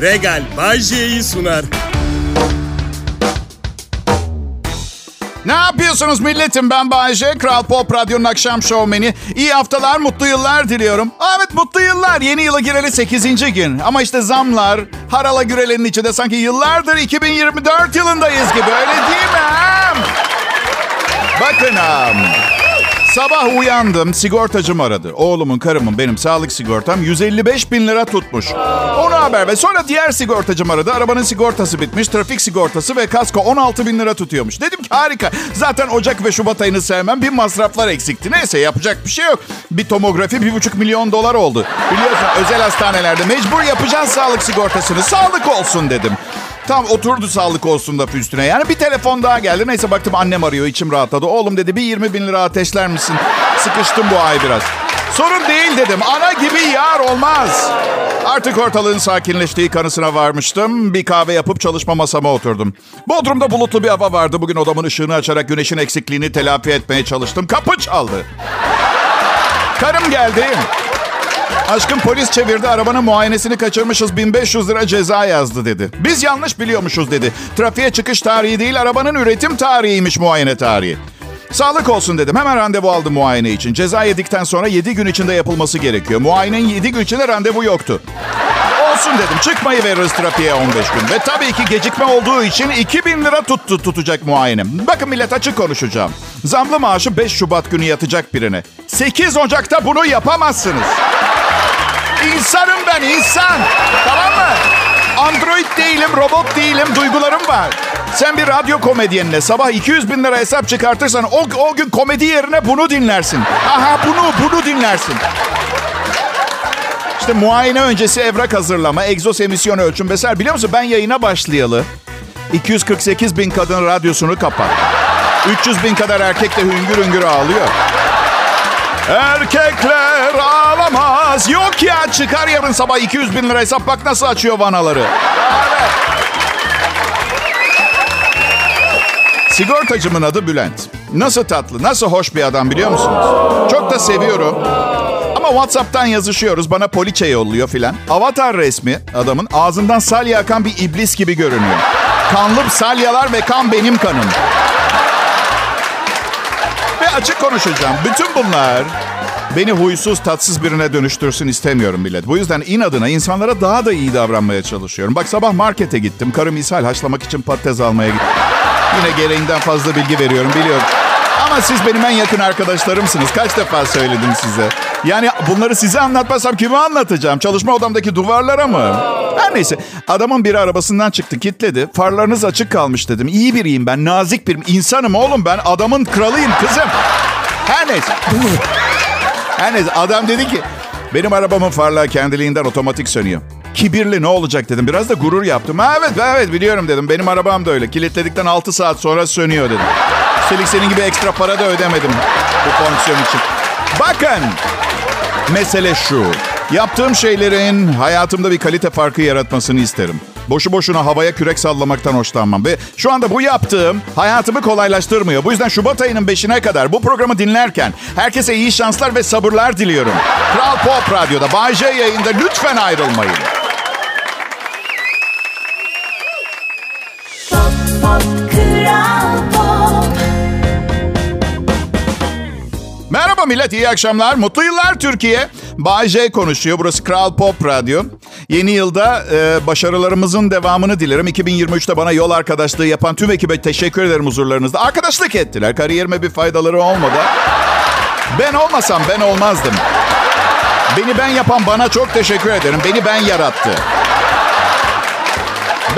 Regal Bay J'yi sunar. Ne yapıyorsunuz milletim? Ben Bayece, Kral Pop Radyo'nun akşam şovmeni. İyi haftalar, mutlu yıllar diliyorum. Evet mutlu yıllar. Yeni yıla gireli 8. gün. Ama işte zamlar, harala gürelerin içinde sanki yıllardır 2024 yılındayız gibi. Öyle değil mi? Bakın. Sabah uyandım, sigortacım aradı. Oğlumun, karımın, benim sağlık sigortam 155 bin lira tutmuş. Onu haber ve sonra diğer sigortacım aradı. Arabanın sigortası bitmiş, trafik sigortası ve kasko 16 bin lira tutuyormuş. Dedim ki harika. Zaten Ocak ve Şubat ayını sevmem. Bir masraflar eksikti. Neyse yapacak bir şey yok. Bir tomografi bir buçuk milyon dolar oldu. Biliyorsun özel hastanelerde mecbur yapacağız sağlık sigortasını. Sağlık olsun dedim. Tam oturdu sağlık olsun da üstüne. Yani bir telefon daha geldi. Neyse baktım annem arıyor içim rahatladı. Oğlum dedi bir 20 bin lira ateşler misin? Sıkıştım bu ay biraz. Sorun değil dedim. Ana gibi yar olmaz. Artık ortalığın sakinleştiği kanısına varmıştım. Bir kahve yapıp çalışma masama oturdum. Bodrum'da bulutlu bir hava vardı. Bugün odamın ışığını açarak güneşin eksikliğini telafi etmeye çalıştım. Kapı çaldı. Karım geldi. Aşkım polis çevirdi arabanın muayenesini kaçırmışız 1500 lira ceza yazdı dedi. Biz yanlış biliyormuşuz dedi. Trafiğe çıkış tarihi değil arabanın üretim tarihiymiş muayene tarihi. Sağlık olsun dedim. Hemen randevu aldım muayene için. Ceza yedikten sonra 7 gün içinde yapılması gerekiyor. Muayenenin 7 gün içinde randevu yoktu. Olsun dedim. Çıkmayı veririz trafiğe 15 gün. Ve tabii ki gecikme olduğu için 2000 lira tuttu tutacak muayene. Bakın millet açık konuşacağım. Zamlı maaşı 5 Şubat günü yatacak birine. 8 Ocak'ta bunu yapamazsınız. İnsanım ben insan. Tamam mı? Android değilim, robot değilim, duygularım var. Sen bir radyo komedyenine sabah 200 bin lira hesap çıkartırsan o, o gün komedi yerine bunu dinlersin. Aha bunu, bunu dinlersin. İşte muayene öncesi evrak hazırlama, egzoz emisyon ölçüm vesaire. Biliyor musun ben yayına başlayalı 248 bin kadın radyosunu kapat. 300 bin kadar erkek de hüngür hüngür ağlıyor. Erkekler ağlamaz. Yok ya çıkar yarın sabah 200 bin lira hesap bak nasıl açıyor vanaları. Evet. Sigortacımın adı Bülent. Nasıl tatlı, nasıl hoş bir adam biliyor musunuz? Çok da seviyorum. Ama WhatsApp'tan yazışıyoruz. Bana poliçe yolluyor filan. Avatar resmi adamın ağzından salya akan bir iblis gibi görünüyor. Kanlı salyalar ve kan benim kanım. Ve açık konuşacağım. Bütün bunlar beni huysuz, tatsız birine dönüştürsün istemiyorum millet. Bu yüzden inadına insanlara daha da iyi davranmaya çalışıyorum. Bak sabah markete gittim. Karım ishal haşlamak için patates almaya gittim. Yine gereğinden fazla bilgi veriyorum biliyorum. Ama siz benim en yakın arkadaşlarımsınız. Kaç defa söyledim size. Yani bunları size anlatmasam kime anlatacağım? Çalışma odamdaki duvarlara mı? Her neyse. Adamın biri arabasından çıktı, kitledi. Farlarınız açık kalmış dedim. İyi biriyim ben, nazik birim. insanım oğlum ben. Adamın kralıyım kızım. Her neyse. Her neyse adam dedi ki benim arabamın farları kendiliğinden otomatik sönüyor. Kibirli ne olacak dedim. Biraz da gurur yaptım. Ha, evet evet biliyorum dedim. Benim arabam da öyle. Kilitledikten 6 saat sonra sönüyor dedim. Üstelik senin gibi ekstra para da ödemedim bu fonksiyon için. Bakın mesele şu. Yaptığım şeylerin hayatımda bir kalite farkı yaratmasını isterim. Boşu boşuna havaya kürek sallamaktan hoşlanmam. Ve şu anda bu yaptığım hayatımı kolaylaştırmıyor. Bu yüzden Şubat ayının 5'ine kadar bu programı dinlerken herkese iyi şanslar ve sabırlar diliyorum. Kral Pop Radyo'da Bay J yayında lütfen ayrılmayın. Merhaba millet, iyi akşamlar. Mutlu yıllar Türkiye. Bay J konuşuyor. Burası Kral Pop Radyo. Yeni yılda e, başarılarımızın devamını dilerim. 2023'te bana yol arkadaşlığı yapan tüm ekibe teşekkür ederim huzurlarınızda. Arkadaşlık ettiler. Kariyerime bir faydaları olmadı. Ben olmasam ben olmazdım. Beni ben yapan bana çok teşekkür ederim. Beni ben yarattı.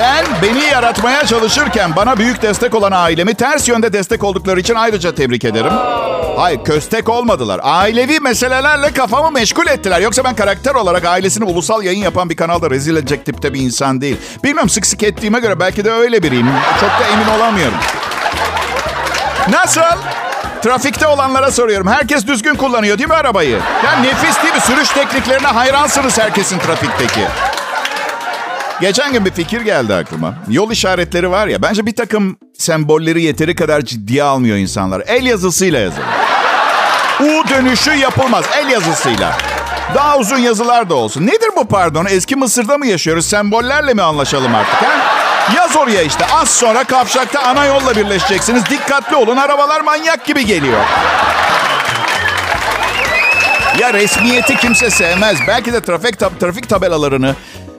Ben beni yaratmaya çalışırken bana büyük destek olan ailemi ters yönde destek oldukları için ayrıca tebrik ederim. Hayır köstek olmadılar. Ailevi meselelerle kafamı meşgul ettiler. Yoksa ben karakter olarak ailesini ulusal yayın yapan bir kanalda rezil edecek tipte bir insan değil. Bilmem sık sık ettiğime göre belki de öyle biriyim. Çok da emin olamıyorum. Nasıl? Trafikte olanlara soruyorum. Herkes düzgün kullanıyor değil mi arabayı? Ya nefis değil mi? Sürüş tekniklerine hayransınız herkesin trafikteki. Geçen gün bir fikir geldi aklıma. Yol işaretleri var ya, bence bir takım sembolleri yeteri kadar ciddiye almıyor insanlar. El yazısıyla yazın. U dönüşü yapılmaz. El yazısıyla. Daha uzun yazılar da olsun. Nedir bu pardon? Eski Mısır'da mı yaşıyoruz? Sembollerle mi anlaşalım artık? Ha? Yaz oraya işte. Az sonra kavşakta ana yolla birleşeceksiniz. Dikkatli olun. Arabalar manyak gibi geliyor. Ya resmiyeti kimse sevmez. Belki de trafik, tab- trafik tabelalarını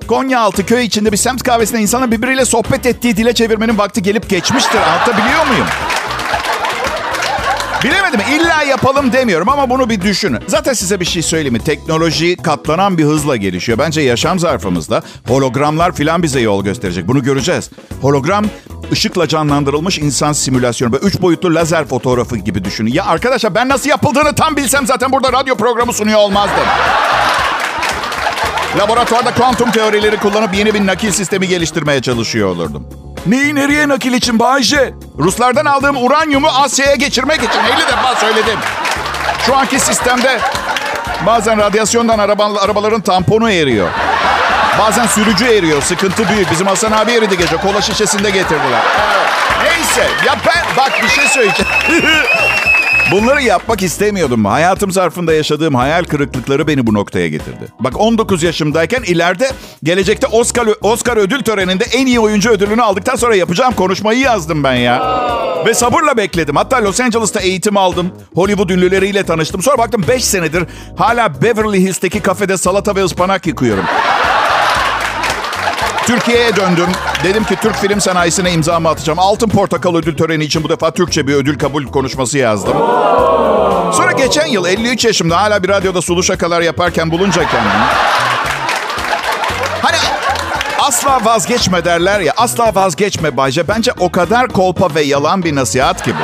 Konyaaltı köy içinde bir semt kahvesinde insanın birbiriyle sohbet ettiği dile çevirmenin vakti gelip geçmiştir. Anlatabiliyor muyum? Bilemedim. İlla yapalım demiyorum ama bunu bir düşünün. Zaten size bir şey söyleyeyim mi? Teknoloji katlanan bir hızla gelişiyor. Bence yaşam zarfımızda hologramlar filan bize yol gösterecek. Bunu göreceğiz. Hologram ışıkla canlandırılmış insan simülasyonu. Böyle üç boyutlu lazer fotoğrafı gibi düşünün. Ya arkadaşlar ben nasıl yapıldığını tam bilsem zaten burada radyo programı sunuyor olmazdım. Laboratuvarda kuantum teorileri kullanıp yeni bir nakil sistemi geliştirmeye çalışıyor olurdum. Neyi nereye nakil için Bayce? Ruslardan aldığım uranyumu Asya'ya geçirmek için 50 defa söyledim. Şu anki sistemde bazen radyasyondan araba, arabaların tamponu eriyor. Bazen sürücü eriyor. Sıkıntı büyük. Bizim Hasan abi eridi gece. Kola şişesinde getirdiler. Neyse. Ya ben bak bir şey söyleyeceğim. Bunları yapmak istemiyordum. Hayatım zarfında yaşadığım hayal kırıklıkları beni bu noktaya getirdi. Bak 19 yaşımdayken ileride gelecekte Oscar Oscar ödül töreninde en iyi oyuncu ödülünü aldıktan sonra yapacağım konuşmayı yazdım ben ya. Ve sabırla bekledim. Hatta Los Angeles'ta eğitim aldım. Hollywood ünlüleriyle tanıştım. Sonra baktım 5 senedir hala Beverly Hills'teki kafede salata ve ıspanak yıkıyorum. Türkiye'ye döndüm. Dedim ki Türk film sanayisine imzamı atacağım. Altın Portakal ödül töreni için bu defa Türkçe bir ödül kabul konuşması yazdım. Sonra geçen yıl 53 yaşımda hala bir radyoda sulu şakalar yaparken bulunca kendimi. Hani asla vazgeçme derler ya. Asla vazgeçme Bayce. Bence o kadar kolpa ve yalan bir nasihat ki bu.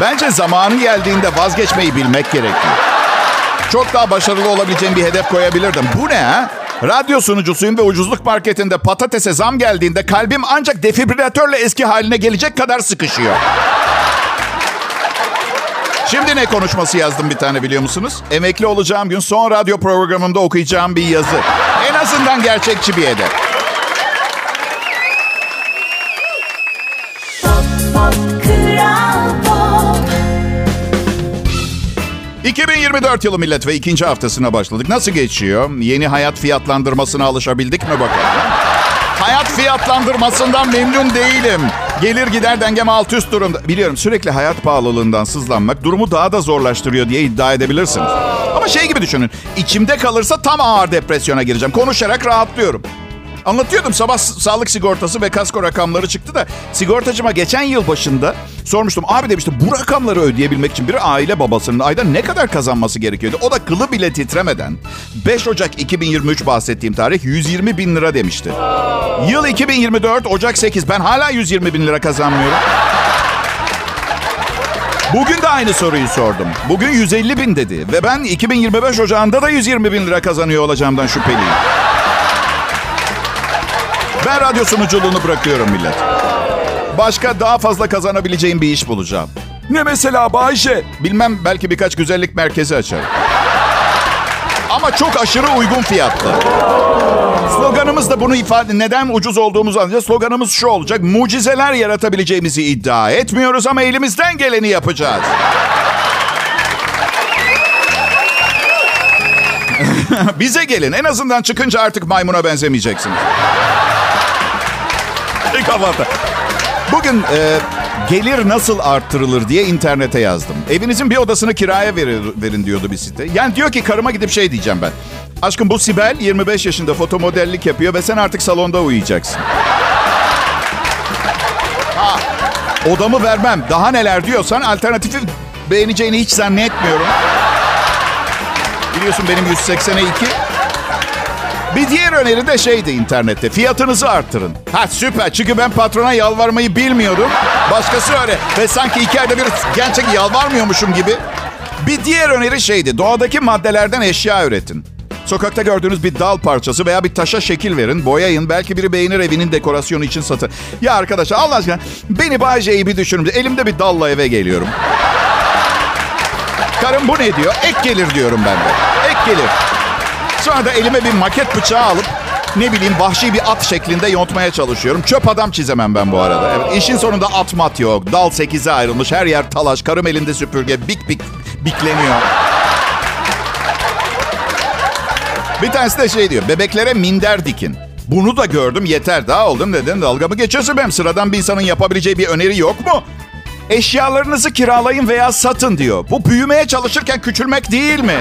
Bence zamanı geldiğinde vazgeçmeyi bilmek gerekiyor. Çok daha başarılı olabileceğim bir hedef koyabilirdim. Bu ne ha? Radyo sunucusuyum ve ucuzluk marketinde patatese zam geldiğinde kalbim ancak defibrilatörle eski haline gelecek kadar sıkışıyor. Şimdi ne konuşması yazdım bir tane biliyor musunuz? Emekli olacağım gün son radyo programımda okuyacağım bir yazı. En azından gerçekçi bir hedef. 2024 yılı millet ve ikinci haftasına başladık. Nasıl geçiyor? Yeni hayat fiyatlandırmasına alışabildik mi bakalım? hayat fiyatlandırmasından memnun değilim. Gelir gider dengem alt üst durumda. Biliyorum sürekli hayat pahalılığından sızlanmak durumu daha da zorlaştırıyor diye iddia edebilirsiniz. Ama şey gibi düşünün. İçimde kalırsa tam ağır depresyona gireceğim. Konuşarak rahatlıyorum. Anlatıyordum sabah sağlık sigortası ve kasko rakamları çıktı da sigortacıma geçen yıl başında sormuştum. Abi demiştim bu rakamları ödeyebilmek için bir aile babasının ayda ne kadar kazanması gerekiyordu? O da kılı bile titremeden 5 Ocak 2023 bahsettiğim tarih 120 bin lira demişti. Yıl 2024 Ocak 8 ben hala 120 bin lira kazanmıyorum. Bugün de aynı soruyu sordum. Bugün 150 bin dedi. Ve ben 2025 Ocağı'nda da 120 bin lira kazanıyor olacağımdan şüpheliyim. Ben radyo sunuculuğunu bırakıyorum millet. Başka daha fazla kazanabileceğim bir iş bulacağım. Ne mesela Bayşe? Bilmem belki birkaç güzellik merkezi açarım. Ama çok aşırı uygun fiyatlı. Sloganımız da bunu ifade neden ucuz olduğumuzu anlayacağız. Sloganımız şu olacak. Mucizeler yaratabileceğimizi iddia etmiyoruz ama elimizden geleni yapacağız. Bize gelin. En azından çıkınca artık maymuna benzemeyeceksiniz. Hafta. Bugün e, gelir nasıl arttırılır diye internete yazdım. Evinizin bir odasını kiraya verin, verin diyordu bir site. Yani diyor ki karıma gidip şey diyeceğim ben. Aşkım bu Sibel 25 yaşında foto modellik yapıyor ve sen artık salonda uyuyacaksın. Ha, odamı vermem. Daha neler diyorsan alternatifi beğeneceğini hiç zannetmiyorum. Biliyorsun benim 180'e 2. Bir diğer öneri de şeydi internette. Fiyatınızı arttırın. Ha süper çünkü ben patrona yalvarmayı bilmiyordum. Başkası öyle. Ve sanki iki ayda bir gerçek yalvarmıyormuşum gibi. Bir diğer öneri şeydi. Doğadaki maddelerden eşya üretin. Sokakta gördüğünüz bir dal parçası veya bir taşa şekil verin, boyayın. Belki biri beğenir evinin dekorasyonu için satın. Ya arkadaşlar Allah aşkına beni Bayce'yi bir düşünün. Elimde bir dalla eve geliyorum. Karım bu ne diyor? Ek gelir diyorum ben de. Ek gelir. Sonra da elime bir maket bıçağı alıp ne bileyim vahşi bir at şeklinde yontmaya çalışıyorum. Çöp adam çizemem ben bu arada. Evet, işin sonunda at mat yok. Dal sekize ayrılmış. Her yer talaş. Karım elinde süpürge. Bik bik bikleniyor. Bir tanesi de şey diyor. Bebeklere minder dikin. Bunu da gördüm yeter daha oldum neden dalgamı geçiyorsun benim sıradan bir insanın yapabileceği bir öneri yok mu? Eşyalarınızı kiralayın veya satın diyor. Bu büyümeye çalışırken küçülmek değil mi?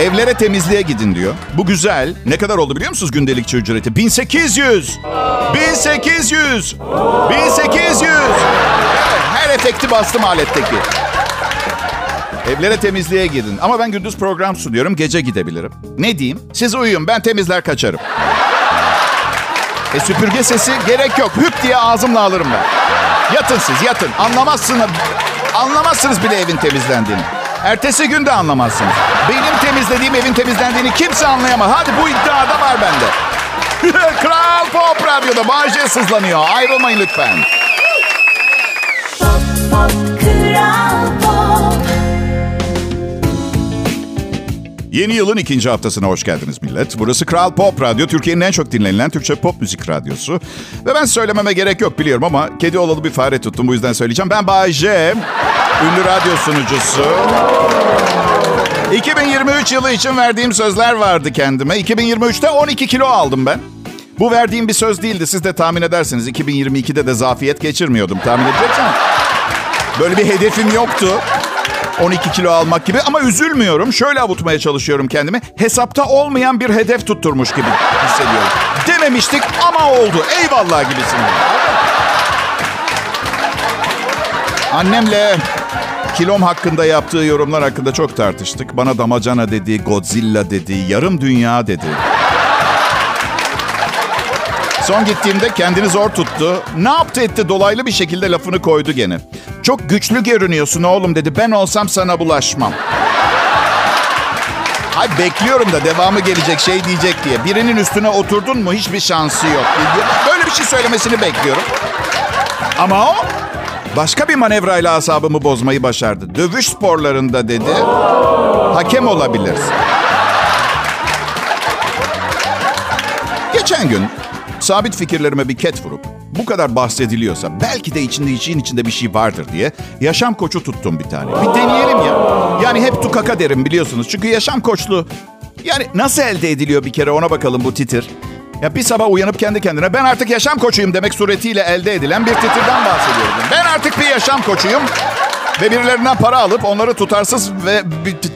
Evlere temizliğe gidin diyor. Bu güzel. Ne kadar oldu biliyor musunuz gündelikçi ücreti? 1800. 1800. 1800. Evet, her efekti bastım aletteki. Evlere temizliğe gidin. Ama ben gündüz program sunuyorum. Gece gidebilirim. Ne diyeyim? Siz uyuyun. Ben temizler kaçarım. E süpürge sesi gerek yok. Hüp diye ağzımla alırım ben. Yatın siz yatın. Anlamazsınız. Anlamazsınız bile evin temizlendiğini. Ertesi gün de anlamazsınız. Benim temizlediğim evin temizlendiğini kimse anlayamaz. Hadi bu iddiada var bende. Kral Pop Radyo'da Bağcay sızlanıyor. Ayrılmayın lütfen. Pop pop kral pop Yeni yılın ikinci haftasına hoş geldiniz millet. Burası Kral Pop Radyo, Türkiye'nin en çok dinlenilen Türkçe pop müzik radyosu. Ve ben söylememe gerek yok biliyorum ama kedi olalı bir fare tuttum bu yüzden söyleyeceğim. Ben Bay J, ünlü radyo sunucusu. 2023 yılı için verdiğim sözler vardı kendime. 2023'te 12 kilo aldım ben. Bu verdiğim bir söz değildi. Siz de tahmin edersiniz. 2022'de de zafiyet geçirmiyordum tahmin edeceksiniz. Böyle bir hedefim yoktu. 12 kilo almak gibi ama üzülmüyorum. Şöyle avutmaya çalışıyorum kendimi. Hesapta olmayan bir hedef tutturmuş gibi hissediyorum. Dememiştik ama oldu. Eyvallah gibisin. Annemle kilom hakkında yaptığı yorumlar hakkında çok tartıştık. Bana damacana dedi, Godzilla dedi, yarım dünya dedi. Son gittiğimde kendini zor tuttu. Ne yaptı etti dolaylı bir şekilde lafını koydu gene. Çok güçlü görünüyorsun oğlum dedi. Ben olsam sana bulaşmam. Ay bekliyorum da devamı gelecek şey diyecek diye. Birinin üstüne oturdun mu hiçbir şansı yok. Böyle bir şey söylemesini bekliyorum. Ama o başka bir manevrayla asabımı bozmayı başardı. Dövüş sporlarında dedi. Hakem olabilirsin. Geçen gün sabit fikirlerime bir ket vurup bu kadar bahsediliyorsa belki de içinde için içinde bir şey vardır diye yaşam koçu tuttum bir tane. Bir deneyelim ya. Yani hep tukaka derim biliyorsunuz. Çünkü yaşam koçluğu yani nasıl elde ediliyor bir kere ona bakalım bu titir. Ya bir sabah uyanıp kendi kendine ben artık yaşam koçuyum demek suretiyle elde edilen bir titirden bahsediyorum. Ben artık bir yaşam koçuyum ve birilerinden para alıp onları tutarsız ve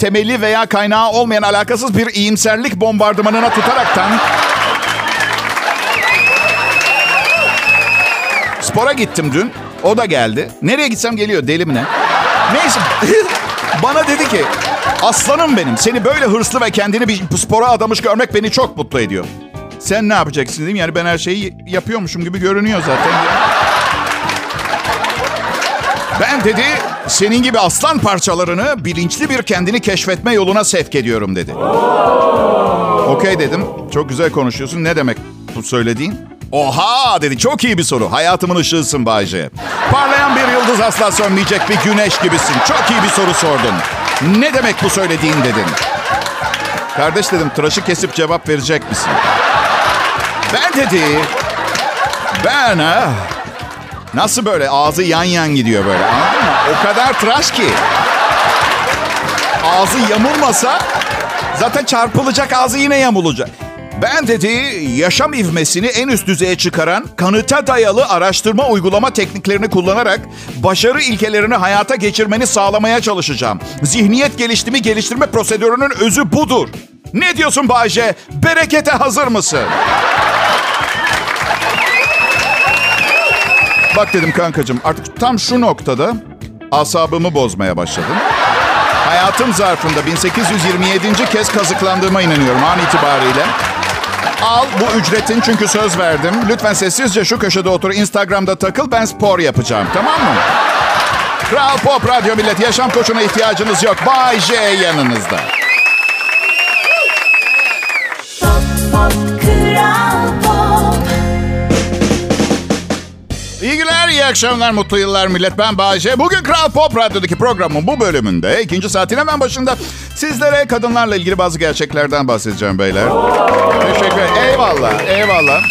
temeli veya kaynağı olmayan alakasız bir iyimserlik bombardımanına tutaraktan Spora gittim dün. O da geldi. Nereye gitsem geliyor deli mi ne? Neyse. Bana dedi ki aslanım benim seni böyle hırslı ve kendini bir spora adamış görmek beni çok mutlu ediyor. Sen ne yapacaksın dedim. Yani ben her şeyi yapıyormuşum gibi görünüyor zaten. Ben dedi senin gibi aslan parçalarını bilinçli bir kendini keşfetme yoluna sevk ediyorum dedi. Okey dedim. Çok güzel konuşuyorsun. Ne demek bu söylediğin? Oha dedi. Çok iyi bir soru. Hayatımın ışığısın Bayce. Parlayan bir yıldız asla sönmeyecek bir güneş gibisin. Çok iyi bir soru sordun. Ne demek bu söylediğin dedin. Kardeş dedim tıraşı kesip cevap verecek misin? Ben dedi. Ben ha. Nasıl böyle ağzı yan yan gidiyor böyle anladın mı? O kadar tıraş ki. Ağzı yamulmasa zaten çarpılacak ağzı yine yamulacak. Ben dedi yaşam ivmesini en üst düzeye çıkaran kanıta dayalı araştırma uygulama tekniklerini kullanarak başarı ilkelerini hayata geçirmeni sağlamaya çalışacağım. Zihniyet geliştirme geliştirme prosedürünün özü budur. Ne diyorsun Bayce? Berekete hazır mısın? Bak dedim kankacığım artık tam şu noktada asabımı bozmaya başladım. Hayatım zarfında 1827. kez kazıklandığıma inanıyorum an itibariyle. Al bu ücretin çünkü söz verdim. Lütfen sessizce şu köşede otur. Instagram'da takıl ben spor yapacağım tamam mı? Kral Pop Radyo Millet yaşam koçuna ihtiyacınız yok. Bay J yanınızda. Günler, iyi akşamlar, mutlu yıllar millet. Ben Bayece. Bugün Kral Pop Radyo'daki programın bu bölümünde, ikinci saatin hemen başında sizlere kadınlarla ilgili bazı gerçeklerden bahsedeceğim beyler. Teşekkür ederim. Eyvallah, eyvallah.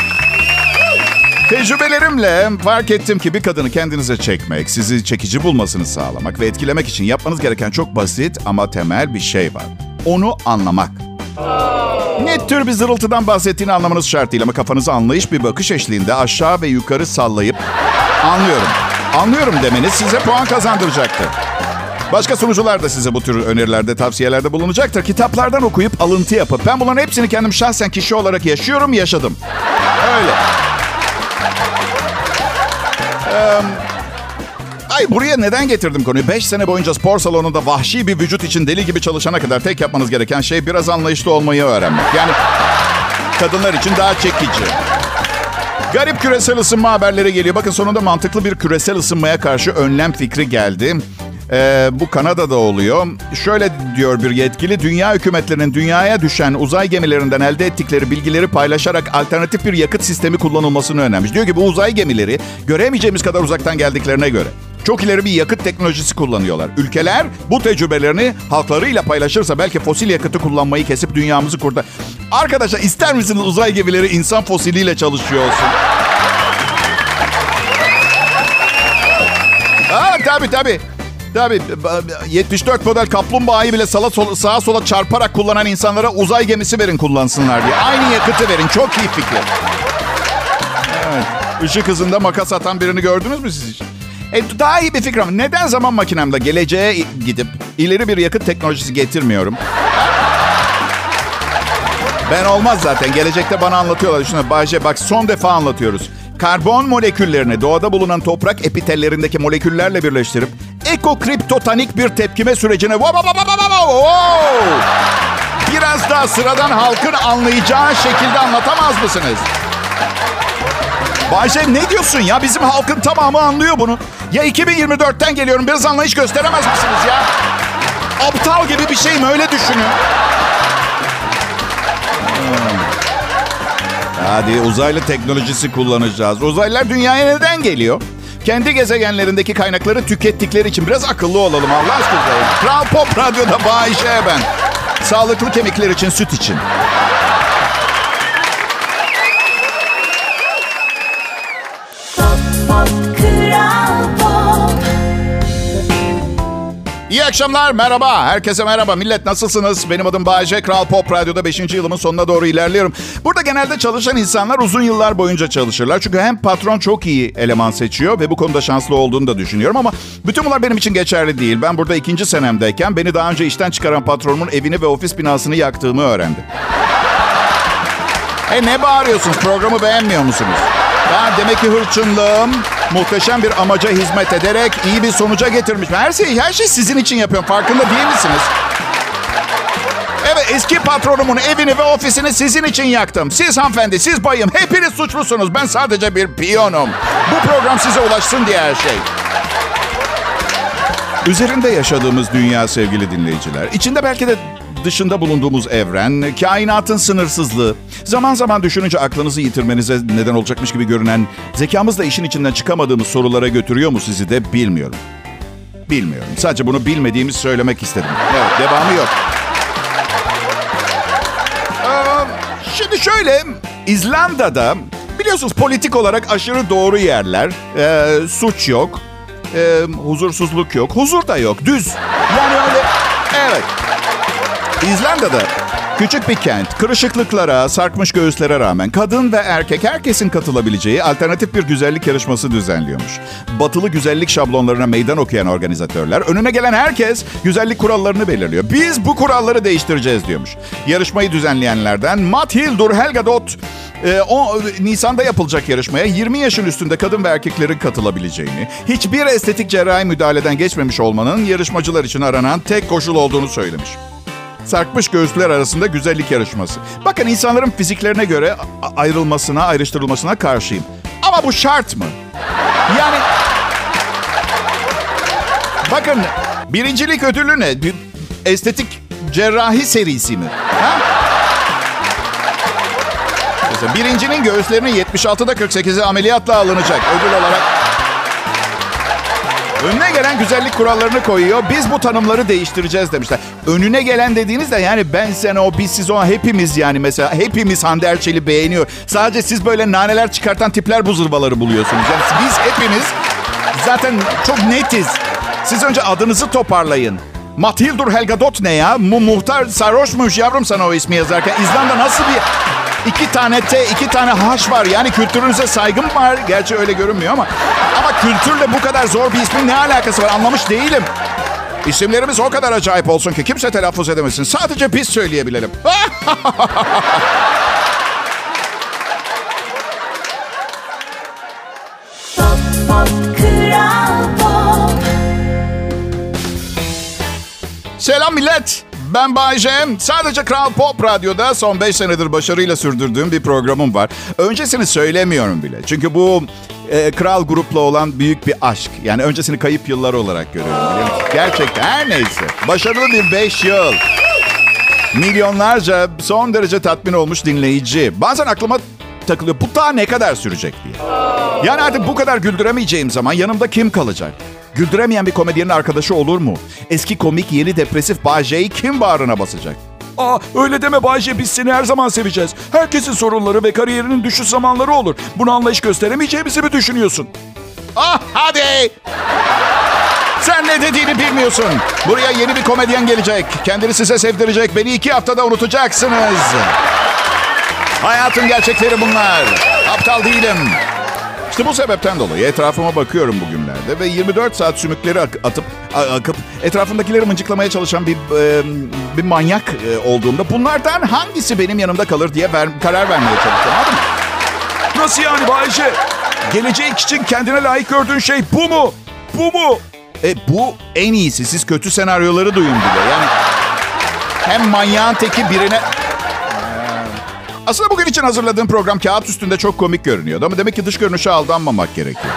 Tecrübelerimle fark ettim ki bir kadını kendinize çekmek, sizi çekici bulmasını sağlamak ve etkilemek için yapmanız gereken çok basit ama temel bir şey var. Onu anlamak. Ne tür bir zırıltıdan bahsettiğini anlamanız şart değil ama kafanızı anlayış bir bakış eşliğinde aşağı ve yukarı sallayıp anlıyorum, anlıyorum demeniz size puan kazandıracaktır. Başka sunucular da size bu tür önerilerde, tavsiyelerde bulunacaktır. Kitaplardan okuyup alıntı yapıp ben bunların hepsini kendim şahsen kişi olarak yaşıyorum, yaşadım. Öyle. Ay buraya neden getirdim konuyu? 5 sene boyunca spor salonunda vahşi bir vücut için deli gibi çalışana kadar tek yapmanız gereken şey biraz anlayışlı olmayı öğrenmek. Yani kadınlar için daha çekici. Garip küresel ısınma haberleri geliyor. Bakın sonunda mantıklı bir küresel ısınmaya karşı önlem fikri geldi. Ee, bu Kanada'da oluyor. Şöyle diyor bir yetkili, dünya hükümetlerinin dünyaya düşen uzay gemilerinden elde ettikleri bilgileri paylaşarak alternatif bir yakıt sistemi kullanılmasını önermiş. Diyor ki bu uzay gemileri göremeyeceğimiz kadar uzaktan geldiklerine göre çok ileri bir yakıt teknolojisi kullanıyorlar. Ülkeler bu tecrübelerini halklarıyla paylaşırsa belki fosil yakıtı kullanmayı kesip dünyamızı kurtar. Arkadaşlar ister misiniz uzay gemileri insan fosiliyle çalışıyor olsun? Aa, tabii tabii. Tabii 74 model kaplumbağayı bile sala sola, sağa sola çarparak kullanan insanlara uzay gemisi verin kullansınlar diye. Aynı yakıtı verin. Çok iyi fikir. Evet. Işık hızında makas atan birini gördünüz mü siz hiç? E, daha iyi bir fikir ama neden zaman makinemde geleceğe gidip ileri bir yakıt teknolojisi getirmiyorum? Ben olmaz zaten. Gelecekte bana anlatıyorlar. Düşünün Bayce bak son defa anlatıyoruz. Karbon moleküllerini doğada bulunan toprak epitellerindeki moleküllerle birleştirip ekokriptotanik bir tepkime sürecine biraz daha sıradan halkın anlayacağı şekilde anlatamaz mısınız? Bayce ne diyorsun ya? Bizim halkın tamamı anlıyor bunu. Ya 2024'ten geliyorum biraz anlayış gösteremez misiniz ya? Aptal gibi bir şey mi öyle düşünün. Hadi uzaylı teknolojisi kullanacağız. Uzaylılar dünyaya neden geliyor? Kendi gezegenlerindeki kaynakları tükettikleri için biraz akıllı olalım Allah aşkına. Kral Pop Radyo'da Bayşe ben. Sağlıklı kemikler için süt için. Akşamlar, merhaba. Herkese merhaba. Millet nasılsınız? Benim adım Bayece. Kral Pop Radyo'da 5. yılımın sonuna doğru ilerliyorum. Burada genelde çalışan insanlar uzun yıllar boyunca çalışırlar. Çünkü hem patron çok iyi eleman seçiyor ve bu konuda şanslı olduğunu da düşünüyorum. Ama bütün bunlar benim için geçerli değil. Ben burada ikinci senemdeyken beni daha önce işten çıkaran patronumun evini ve ofis binasını yaktığımı öğrendim. E ne bağırıyorsunuz? Programı beğenmiyor musunuz? Ben demek ki hırçınlığım muhteşem bir amaca hizmet ederek iyi bir sonuca getirmiş. Her şey, her şey sizin için yapıyorum. Farkında değil misiniz? Evet eski patronumun evini ve ofisini sizin için yaktım. Siz hanımefendi, siz bayım hepiniz suçlusunuz. Ben sadece bir piyonum. Bu program size ulaşsın diye her şey. Üzerinde yaşadığımız dünya sevgili dinleyiciler. İçinde belki de dışında bulunduğumuz evren, kainatın sınırsızlığı, zaman zaman düşününce aklınızı yitirmenize neden olacakmış gibi görünen, zekamızla işin içinden çıkamadığımız sorulara götürüyor mu sizi de bilmiyorum. Bilmiyorum. Sadece bunu bilmediğimi söylemek istedim. Evet, devamı yok. Şimdi şöyle, İzlanda'da biliyorsunuz politik olarak aşırı doğru yerler. Ee, suç yok, ee, huzursuzluk yok, huzur da yok, düz. Yani öyle, evet. İzlanda'da küçük bir kent, kırışıklıklara, sarkmış göğüslere rağmen kadın ve erkek herkesin katılabileceği alternatif bir güzellik yarışması düzenliyormuş. Batılı güzellik şablonlarına meydan okuyan organizatörler önüne gelen herkes güzellik kurallarını belirliyor. Biz bu kuralları değiştireceğiz diyormuş. Yarışmayı düzenleyenlerden Mathildur Helgadot e, o Nisan'da yapılacak yarışmaya 20 yaşın üstünde kadın ve erkeklerin katılabileceğini, hiçbir estetik cerrahi müdahaleden geçmemiş olmanın yarışmacılar için aranan tek koşul olduğunu söylemiş sarkmış göğüsler arasında güzellik yarışması. Bakın insanların fiziklerine göre ayrılmasına, ayrıştırılmasına karşıyım. Ama bu şart mı? Yani... Bakın birincilik ödülü ne? Bir estetik cerrahi serisi mi? Ha? Birincinin göğüslerinin 76'da 48'i ameliyatla alınacak ödül olarak. Önüne gelen güzellik kurallarını koyuyor. Biz bu tanımları değiştireceğiz demişler. Önüne gelen dediğinizde yani ben sen o biz siz o hepimiz yani mesela hepimiz Hande Erçel'i beğeniyor. Sadece siz böyle naneler çıkartan tipler bu zırvaları buluyorsunuz. Yani biz hepimiz zaten çok netiz. Siz önce adınızı toparlayın. Matildur Helgadot ne ya? Mu muhtar sarhoşmuş yavrum sana o ismi yazarken. İzlanda nasıl bir iki tane T, iki tane H var. Yani kültürünüze saygım var. Gerçi öyle görünmüyor ama. Ama kültürle bu kadar zor bir ismin ne alakası var anlamış değilim. İsimlerimiz o kadar acayip olsun ki kimse telaffuz edemesin. Sadece biz söyleyebilelim. Pop Pop Kral Pop Selam millet. Ben Bay J. Sadece Kral Pop Radyo'da son 5 senedir başarıyla sürdürdüğüm bir programım var. Öncesini söylemiyorum bile. Çünkü bu e, Kral grupla olan büyük bir aşk. Yani öncesini kayıp yıllar olarak görüyorum. Gerçekten her neyse. Başarılı bir 5 yıl. Milyonlarca son derece tatmin olmuş dinleyici. Bazen aklıma takılıyor. Bu daha ne kadar sürecek diye. Yani artık bu kadar güldüremeyeceğim zaman yanımda kim kalacak? Güldüremeyen bir komedyenin arkadaşı olur mu? Eski komik yeni depresif Bağcay'ı kim bağrına basacak? Aa öyle deme Bayce biz seni her zaman seveceğiz. Herkesin sorunları ve kariyerinin düşüş zamanları olur. Buna anlayış gösteremeyeceğimizi mi düşünüyorsun? Ah hadi! Sen ne dediğini bilmiyorsun. Buraya yeni bir komedyen gelecek. Kendini size sevdirecek. Beni iki haftada unutacaksınız. Hayatın gerçekleri bunlar. Aptal değilim. İşte bu sebepten dolayı etrafıma bakıyorum bugünlerde ve 24 saat sümükleri ak- atıp a- akıp etrafındakileri mıncıklamaya çalışan bir e, bir manyak e, olduğumda bunlardan hangisi benim yanımda kalır diye ver- karar vermeye çalışıyorum. Nasıl yani Bayce? Gelecek için kendine layık gördüğün şey bu mu? Bu mu? E, bu en iyisi. Siz kötü senaryoları duyun bile. Yani hem manyağın teki birine... Aslında bugün için hazırladığım program kağıt üstünde çok komik görünüyordu. Ama demek ki dış görünüşe aldanmamak gerekiyor.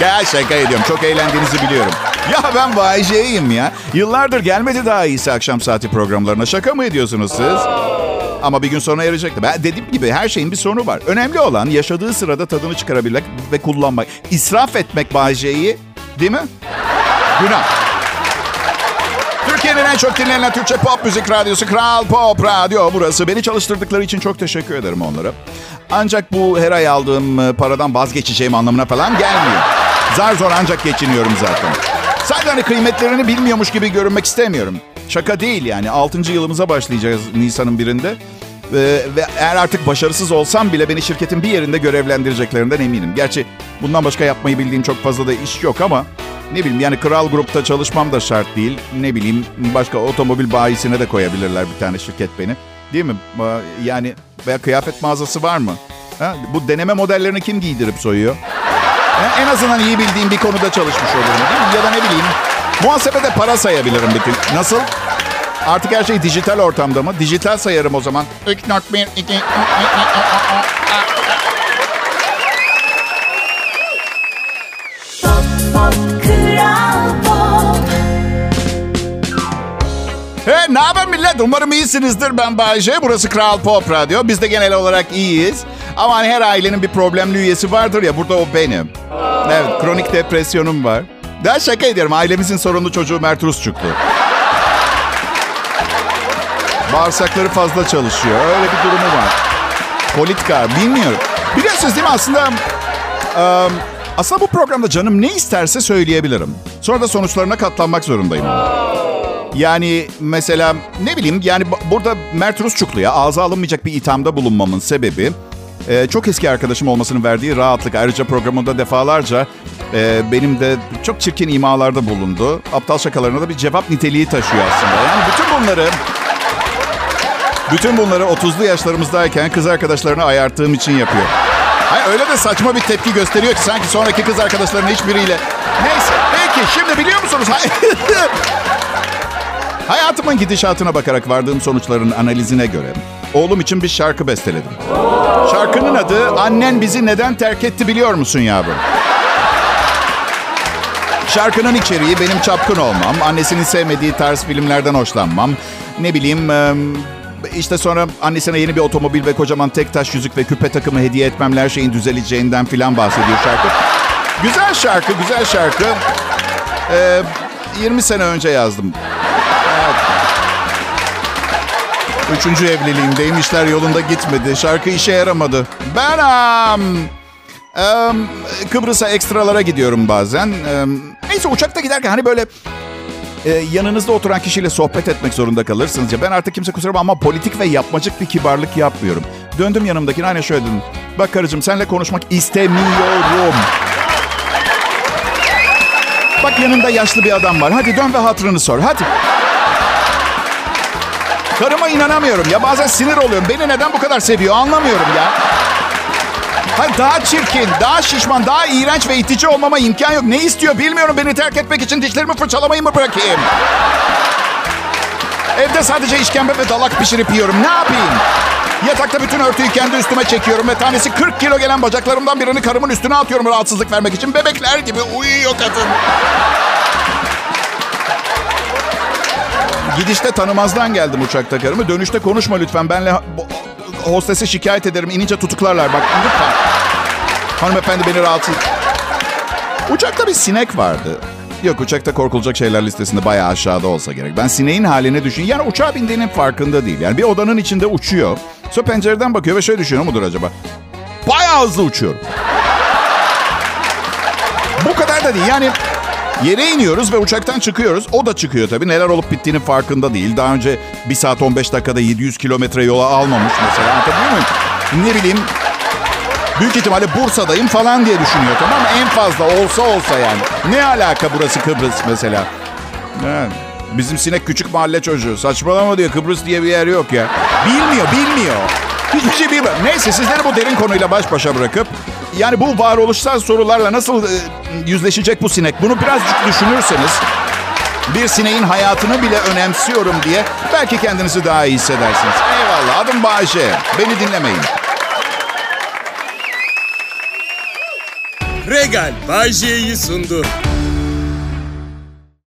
Ya şaka ediyorum. Çok eğlendiğinizi biliyorum. Ya ben Bayece'yim ya. Yıllardır gelmedi daha iyisi akşam saati programlarına. Şaka mı ediyorsunuz siz? Ama bir gün sonra yarayacaktı. Ben dediğim gibi her şeyin bir sonu var. Önemli olan yaşadığı sırada tadını çıkarabilmek ve kullanmak. İsraf etmek Bayece'yi değil mi? Günah. Türkiye'nin en çok dinlenen Türkçe pop müzik radyosu Kral Pop Radyo burası. Beni çalıştırdıkları için çok teşekkür ederim onlara. Ancak bu her ay aldığım e, paradan vazgeçeceğim anlamına falan gelmiyor. Zar zor ancak geçiniyorum zaten. Sadece hani kıymetlerini bilmiyormuş gibi görünmek istemiyorum. Şaka değil yani. 6. yılımıza başlayacağız Nisan'ın birinde. Ve, ve eğer artık başarısız olsam bile beni şirketin bir yerinde görevlendireceklerinden eminim. Gerçi bundan başka yapmayı bildiğim çok fazla da iş yok ama ne bileyim yani kral grupta çalışmam da şart değil. Ne bileyim başka otomobil bayisine de koyabilirler bir tane şirket beni. Değil mi? Yani veya kıyafet mağazası var mı? Ha? Bu deneme modellerini kim giydirip soyuyor? En azından iyi bildiğim bir konuda çalışmış olurum değil mi? Ya da ne bileyim muhasebede para sayabilirim bütün. Nasıl? Artık her şey dijital ortamda mı? Dijital sayarım o zaman. 3.1, 2, Hey, ne haber millet? Umarım iyisinizdir. Ben Bayece. Burası Kral Pop Radyo. Biz de genel olarak iyiyiz. Ama hani her ailenin bir problemli üyesi vardır ya. Burada o benim. Evet, kronik depresyonum var. Daha şaka ediyorum. Ailemizin sorunlu çocuğu Mert Rusçuklu. Bağırsakları fazla çalışıyor. Öyle bir durumu var. Politika, bilmiyorum. Biliyorsunuz değil mi aslında... eee, aslında bu programda canım ne isterse söyleyebilirim. Sonra da sonuçlarına katlanmak zorundayım. Yani mesela ne bileyim yani bu- burada Mert Rusçuklu'ya ağza alınmayacak bir ithamda bulunmamın sebebi e, çok eski arkadaşım olmasının verdiği rahatlık. Ayrıca programında defalarca e, benim de çok çirkin imalarda bulundu. Aptal şakalarına da bir cevap niteliği taşıyor aslında. Yani bütün bunları bütün bunları 30'lu yaşlarımızdayken kız arkadaşlarına ayarttığım için yapıyor. Hayır öyle de saçma bir tepki gösteriyor ki sanki sonraki kız arkadaşlarının hiçbiriyle. Neyse peki şimdi biliyor musunuz? Hayatımın gidişatına bakarak vardığım sonuçların analizine göre oğlum için bir şarkı besteledim. Şarkının adı Annen Bizi Neden Terk Etti Biliyor Musun Yavrum? Şarkının içeriği benim çapkın olmam, annesinin sevmediği tarz filmlerden hoşlanmam. Ne bileyim işte sonra annesine yeni bir otomobil ve kocaman tek taş yüzük ve küpe takımı hediye etmemle her şeyin düzeleceğinden filan bahsediyor şarkı. Güzel şarkı, güzel şarkı. Ee, 20 sene önce yazdım. Üçüncü evliliğimdeyim. İşler yolunda gitmedi. Şarkı işe yaramadı. Ben am, am, Kıbrıs'a ekstralara gidiyorum bazen. Am, neyse uçakta giderken hani böyle e, yanınızda oturan kişiyle sohbet etmek zorunda kalırsınız ya. Ben artık kimse kusura bakma ama politik ve yapmacık bir kibarlık yapmıyorum. Döndüm yanımdakine aynı şöyle dedim. Bak karıcığım seninle konuşmak istemiyorum. Bak yanında yaşlı bir adam var. Hadi dön ve hatırını sor. Hadi. Karıma inanamıyorum ya. Bazen sinir oluyorum. Beni neden bu kadar seviyor anlamıyorum ya. Hayır daha çirkin, daha şişman, daha iğrenç ve itici olmama imkan yok. Ne istiyor bilmiyorum. Beni terk etmek için dişlerimi fırçalamayı mı bırakayım? Evde sadece işkembe ve dalak pişirip yiyorum. Ne yapayım? Yatakta bütün örtüyü kendi üstüme çekiyorum ve tanesi 40 kilo gelen bacaklarımdan birini karımın üstüne atıyorum rahatsızlık vermek için. Bebekler gibi uyuyor kadın. Gidişte tanımazdan geldim uçakta karımı. Dönüşte konuşma lütfen. Benle hostese şikayet ederim. İnince tutuklarlar. Bak lütfen. Hanımefendi beni rahatsız... Uçakta bir sinek vardı. Yok uçakta korkulacak şeyler listesinde bayağı aşağıda olsa gerek. Ben sineğin haline düşün. Yani uçağa bindiğinin farkında değil. Yani bir odanın içinde uçuyor. Sonra pencereden bakıyor ve şöyle düşünüyor mudur acaba? Bayağı hızlı uçuyorum. Bu kadar da değil. Yani yere iniyoruz ve uçaktan çıkıyoruz. O da çıkıyor tabii. Neler olup bittiğinin farkında değil. Daha önce 1 saat 15 dakikada 700 kilometre yola almamış mesela. Anlatabiliyor muyum? Ne bileyim Büyük ihtimalle Bursa'dayım falan diye düşünüyor tamam mı? En fazla olsa olsa yani. Ne alaka burası Kıbrıs mesela? Evet. Bizim sinek küçük mahalle çocuğu. Saçmalama diyor Kıbrıs diye bir yer yok ya. Bilmiyor, bilmiyor. Hiçbir şey bilmiyor. Neyse sizleri bu derin konuyla baş başa bırakıp... Yani bu varoluşsal sorularla nasıl e, yüzleşecek bu sinek? Bunu birazcık düşünürseniz... Bir sineğin hayatını bile önemsiyorum diye belki kendinizi daha iyi hissedersiniz. Eyvallah adım Bayşe. Beni dinlemeyin. Regal Bay J'yi sundu.